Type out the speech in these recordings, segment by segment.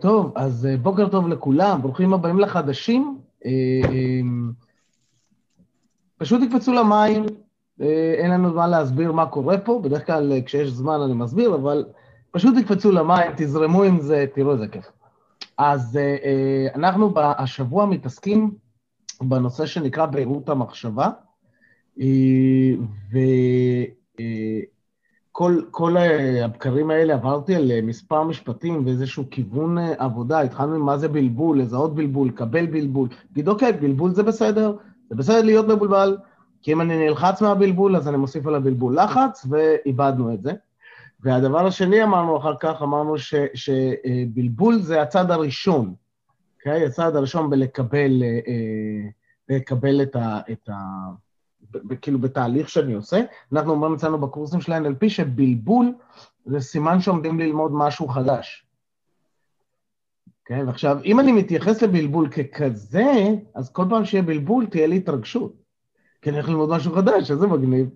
טוב, אז אה, בוקר טוב לכולם, ברוכים הבאים לחדשים. אה, אה, פשוט תקפצו למים, אין לנו זמן להסביר מה קורה פה, בדרך כלל כשיש זמן אני מסביר, אבל פשוט תקפצו למים, תזרמו עם זה, תראו איזה כיף. אז אנחנו השבוע מתעסקים בנושא שנקרא בהירות המחשבה, ו... כל, כל הבקרים האלה עברתי על מספר משפטים ואיזשהו כיוון עבודה, התחלנו עם מה זה בלבול, לזהות בלבול, לקבל בלבול, להגיד אוקיי, בלבול זה בסדר, זה בסדר להיות מבולבל, כי אם אני נלחץ מהבלבול אז אני מוסיף על הבלבול לחץ, ואיבדנו את זה. והדבר השני אמרנו אחר כך, אמרנו ש, שבלבול זה הצד הראשון, אוקיי? הצד הראשון בלקבל, אה, לקבל את ה... את ה כאילו בתהליך שאני עושה. אנחנו אומרים אצלנו בקורסים של NLP שבלבול זה סימן שעומדים ללמוד משהו חדש. כן, ועכשיו, אם אני מתייחס לבלבול ככזה, אז כל פעם שיהיה בלבול תהיה לי התרגשות. כי אני הולך ללמוד משהו חדש, איזה מגניב.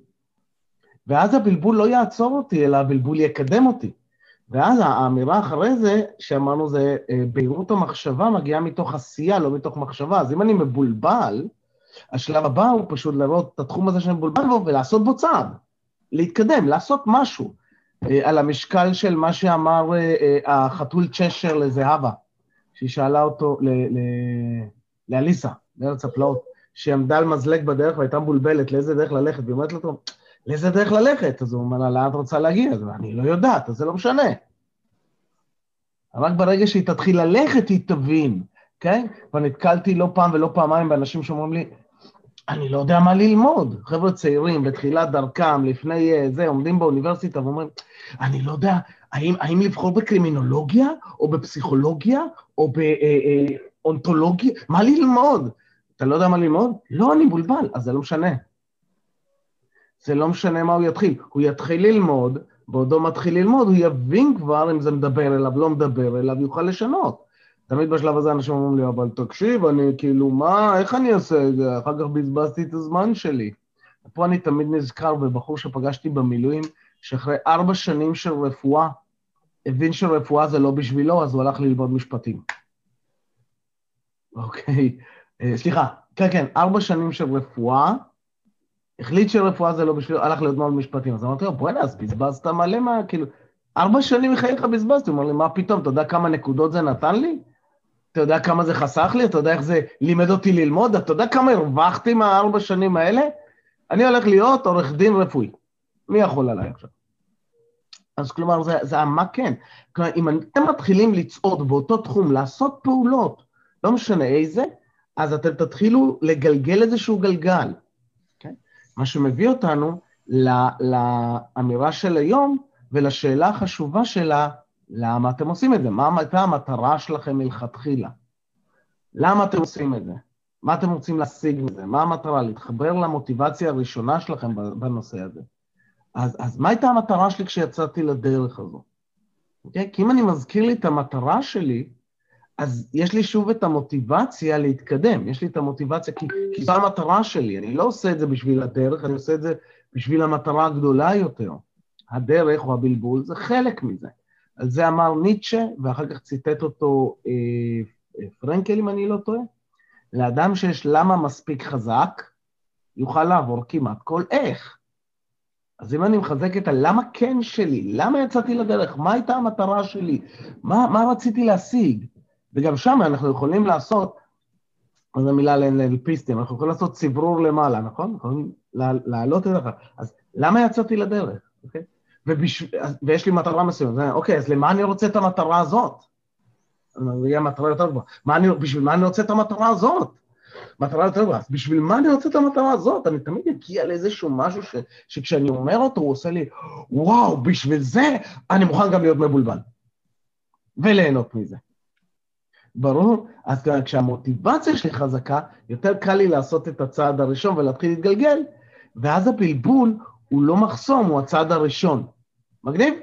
ואז הבלבול לא יעצור אותי, אלא הבלבול יקדם אותי. ואז האמירה אחרי זה, שאמרנו זה, אה, בהירות המחשבה מגיעה מתוך עשייה, לא מתוך מחשבה. אז אם אני מבולבל, השלב הבא הוא פשוט לראות את התחום הזה שאני מבולבל בו ולעשות בו צעד, להתקדם, לעשות משהו, אה, על המשקל של מה שאמר אה, אה, החתול צ'שר לזהבה, שהיא שאלה אותו, לאליסה, לארץ הפלאות, שהיא עמדה על מזלג בדרך והייתה מבולבלת לאיזה דרך ללכת, והיא אומרת לו, לאיזה דרך ללכת? אז הוא אומר לה, לאן את רוצה להגיע? אז אני לא יודעת, אז זה לא משנה. רק ברגע שהיא תתחיל ללכת, היא תבין, כן? כבר נתקלתי לא פעם ולא פעמיים באנשים שאומרים לי, אני לא יודע מה ללמוד. חבר'ה צעירים, בתחילת דרכם, לפני אה, זה, עומדים באוניברסיטה ואומרים, אני לא יודע, האם, האם לבחור בקרימינולוגיה, או בפסיכולוגיה, או באונתולוגיה? מה ללמוד? אתה לא יודע מה ללמוד? לא, אני מבולבל, אז זה לא משנה. זה לא משנה מה הוא יתחיל. הוא יתחיל ללמוד, בעודו מתחיל ללמוד, הוא יבין כבר אם זה מדבר אליו, לא מדבר אליו, יוכל לשנות. תמיד בשלב הזה אנשים אומרים לי, אבל תקשיב, אני כאילו, מה, איך אני אעשה את זה? אחר כך בזבזתי את הזמן שלי. פה אני תמיד נזכר בבחור שפגשתי במילואים, שאחרי ארבע שנים של רפואה, הבין שרפואה זה לא בשבילו, אז הוא הלך ללמוד משפטים. אוקיי, אה, סליחה, כן, כן, ארבע שנים של רפואה, החליט שרפואה זה לא בשבילו, הלך ללמוד משפטים. אז אמרתי לו, בוא'נה, אז בזבזת מלא מה, כאילו, ארבע שנים מחייך בזבזתי. הוא אומר לי, מה פתאום, אתה יודע כמה נקודות זה נתן לי? אתה יודע כמה זה חסך לי? אתה יודע איך זה לימד אותי ללמוד? אתה יודע כמה הרווחתי מהארבע שנים האלה? אני הולך להיות עורך דין רפואי. מי יכול עליי עכשיו? אז כלומר, זה, זה מה כן. כלומר, אם אתם מתחילים לצעוד באותו תחום, לעשות פעולות, לא משנה איזה, אז אתם תתחילו לגלגל איזשהו גלגל. Okay? כן? מה שמביא אותנו לאמירה של היום ולשאלה החשובה שלה, למה אתם עושים את זה? מה הייתה המטרה שלכם מלכתחילה? למה אתם עושים את זה? מה אתם רוצים להשיג מזה? מה המטרה? להתחבר למוטיבציה הראשונה שלכם בנושא הזה. אז, אז מה הייתה המטרה שלי כשיצאתי לדרך הזו? Okay? אוקיי? כי אם אני מזכיר לי את המטרה שלי, אז יש לי שוב את המוטיבציה להתקדם, יש לי את המוטיבציה, כי, כי זו המטרה שלי, אני לא עושה את זה בשביל הדרך, אני עושה את זה בשביל המטרה הגדולה יותר. הדרך או הבלבול זה חלק מזה. על זה אמר ניטשה, ואחר כך ציטט אותו אה, אה, פרנקל, אם אני לא טועה. לאדם שיש למה מספיק חזק, יוכל לעבור כמעט כל איך. אז אם אני מחזק את הלמה כן שלי, למה יצאתי לדרך, מה הייתה המטרה שלי, מה, מה רציתי להשיג, וגם שם אנחנו יכולים לעשות, זו מילה לאלפיסטים, אנחנו יכולים לעשות צברור למעלה, נכון? יכולים להעלות את זה. אז למה יצאתי לדרך, אוקיי? Okay? ובש... ויש לי מטרה מסוימת, אוקיי, אז למה אני רוצה את המטרה הזאת? זה יהיה מטרה יותר גבוהה. אני, בשביל מה אני רוצה את המטרה הזאת? מטרה יותר גבוהה. בשביל מה אני רוצה את המטרה הזאת? אני תמיד אגיע לאיזשהו משהו ש, שכשאני אומר אותו, הוא עושה לי, וואו, בשביל זה אני מוכן גם להיות מבולבל. וליהנות מזה. ברור? אז כשהמוטיבציה שלי חזקה, יותר קל לי לעשות את הצעד הראשון ולהתחיל להתגלגל, ואז הבלבול הוא לא מחסום, הוא הצעד הראשון. מגניב?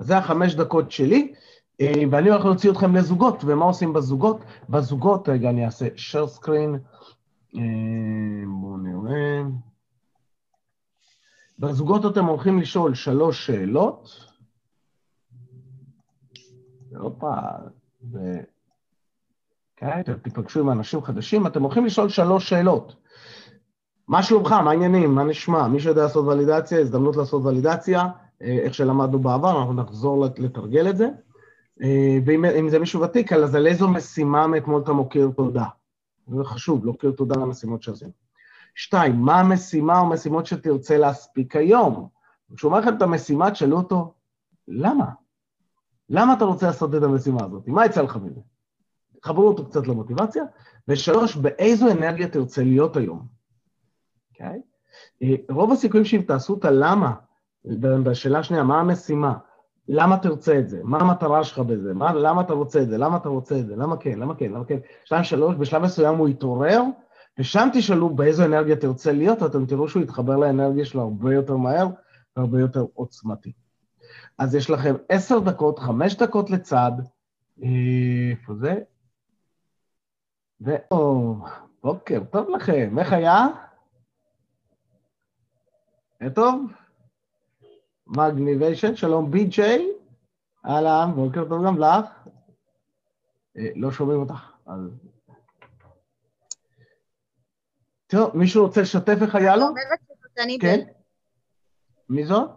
אז זה החמש דקות שלי, אה, ואני הולך להוציא אתכם לזוגות, ומה עושים בזוגות? בזוגות, רגע, אני אעשה share screen, אה, בואו נראה. בזוגות אתם הולכים לשאול שלוש שאלות. הופה, ו... כן, תיפגשו עם אנשים חדשים, אתם הולכים לשאול שלוש שאלות. מה שלומך? מה העניינים? מה נשמע? מי שיודע לעשות ולידציה, הזדמנות לעשות ולידציה, אה, איך שלמדנו בעבר, אנחנו נחזור לתרגל את זה. אה, ואם זה מישהו ותיק, אז על איזו משימה מאתמול אתה מוקיר תודה. זה חשוב, להוקיר תודה למשימות שעשינו. שתיים, מה המשימה או משימות שתרצה להספיק היום? כשהוא אומר לכם את המשימה, תשאלו אותו, למה? למה אתה רוצה לעשות את המשימה הזאת? מה יצא לך מזה? חברו אותו קצת למוטיבציה. ושלוש, באיזו אנרגיה תרצה להיות היום? אוקיי? אה, רוב הסיכויים שאם תעשו את הלמה, בשאלה השנייה, מה המשימה? למה תרצה את זה? מה המטרה שלך בזה? מה, למה אתה רוצה את זה? למה אתה רוצה את זה? למה כן? למה כן? למה כן? שתיים, שלוש, בשלב מסוים הוא יתעורר, ושם תשאלו באיזו אנרגיה תרצה להיות, ואתם תראו שהוא יתחבר לאנרגיה שלו הרבה יותר מהר והרבה יותר עוצמתי. אז יש לכם עשר דקות, חמש דקות לצד, אה, איפה זה? ואו, בוקר טוב לכם, איך היה? היה טוב? מגניביישן, שלום בי.ג'יי, אהלן, בוקר טוב גם לך. אה, לא שומעים אותך, אז... טוב, מישהו רוצה לשתף איך היה לו? כן. מי זאת?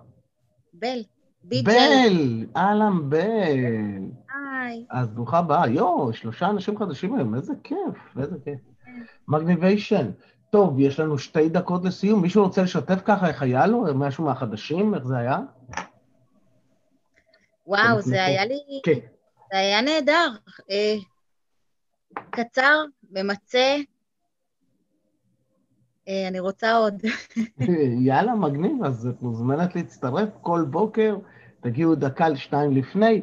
בל. בל, אהלן בל. היי. אז ברוכה הבאה. יואו, שלושה אנשים חדשים היום, איזה כיף, איזה כיף. מגניביישן. טוב, יש לנו שתי דקות לסיום. מישהו רוצה לשתף ככה איך היה לו? משהו מהחדשים? איך זה היה? וואו, זה היה לי... כן. זה היה נהדר. אה, קצר, ממצה. אה, אני רוצה עוד. יאללה, מגניב, אז את מוזמנת להצטרף כל בוקר, תגיעו דקה לשתיים לפני.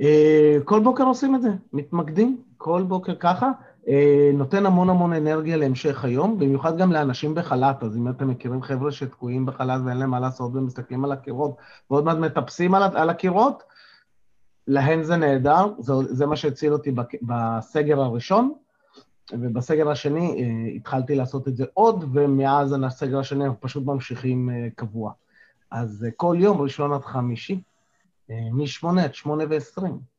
אה, כל בוקר עושים את זה, מתמקדים, כל בוקר ככה. אה, נותן המון המון אנרגיה להמשך היום, במיוחד גם לאנשים בחל"ת, אז אם אתם מכירים חבר'ה שתקועים בחל"ת ואין להם מה לעשות ומסתכלים על הקירות ועוד מעט מטפסים על, על הקירות, להם זה נהדר, זה, זה מה שהציל אותי בסגר הראשון, ובסגר השני אה, התחלתי לעשות את זה עוד, ומאז הסגר השני אנחנו פשוט ממשיכים אה, קבוע. אז כל יום, ראשון עד חמישי, מ-8 עד 8 ו-20.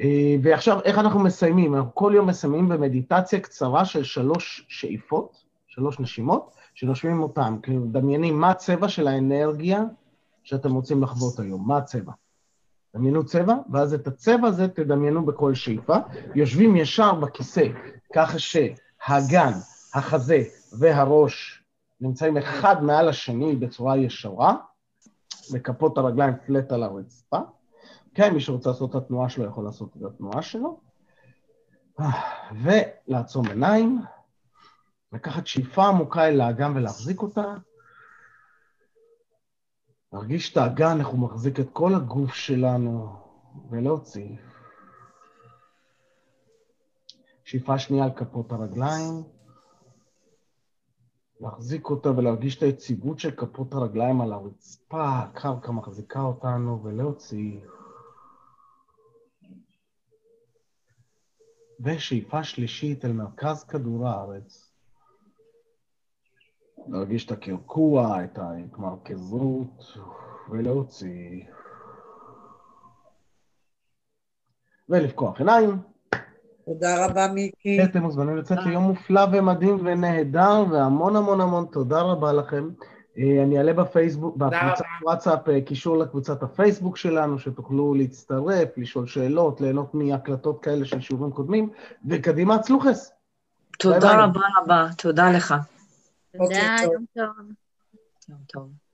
אה, ועכשיו, איך אנחנו מסיימים? אנחנו כל יום מסיימים במדיטציה קצרה של שלוש שאיפות, שלוש נשימות, שנושמים אותן. כאילו, דמיינים מה הצבע של האנרגיה שאתם רוצים לחוות היום, מה הצבע. דמיינו צבע, ואז את הצבע הזה תדמיינו בכל שאיפה. יושבים ישר בכיסא, ככה שהגן, החזה והראש נמצאים אחד מעל השני בצורה ישרה, וכפות הרגליים פלט על הרצפה. כן, מי שרוצה לעשות את התנועה שלו יכול לעשות את התנועה שלו. ולעצום עיניים, לקחת שאיפה עמוקה אל האגן ולהחזיק אותה. להרגיש את האגן, איך הוא מחזיק את כל הגוף שלנו, ולהוציא. שאיפה שנייה על כפות הרגליים. להחזיק אותה ולהרגיש את היציבות של כפות הרגליים על הרצפה, הקרקע מחזיקה אותנו, ולהוציא. ושאיפה שלישית אל מרכז כדור הארץ. להרגיש את הקרקוע, את ההתמרכזות, ולהוציא. ולפקוח עיניים. תודה רבה, מיקי. כן, אתם מוזמנים לצאת ליום מופלא ומדהים ונהדר, והמון המון המון תודה רבה לכם. אה, אני אעלה בפייסבוק, בקבוצת וואטסאפ, אה, קישור לקבוצת הפייסבוק שלנו, שתוכלו להצטרף, לשאול שאלות, ליהנות מהקלטות כאלה של שיעורים קודמים, וקדימה, הצלוחס. תודה רבה רבה, תודה לך. תודה, יום טוב. יום טוב.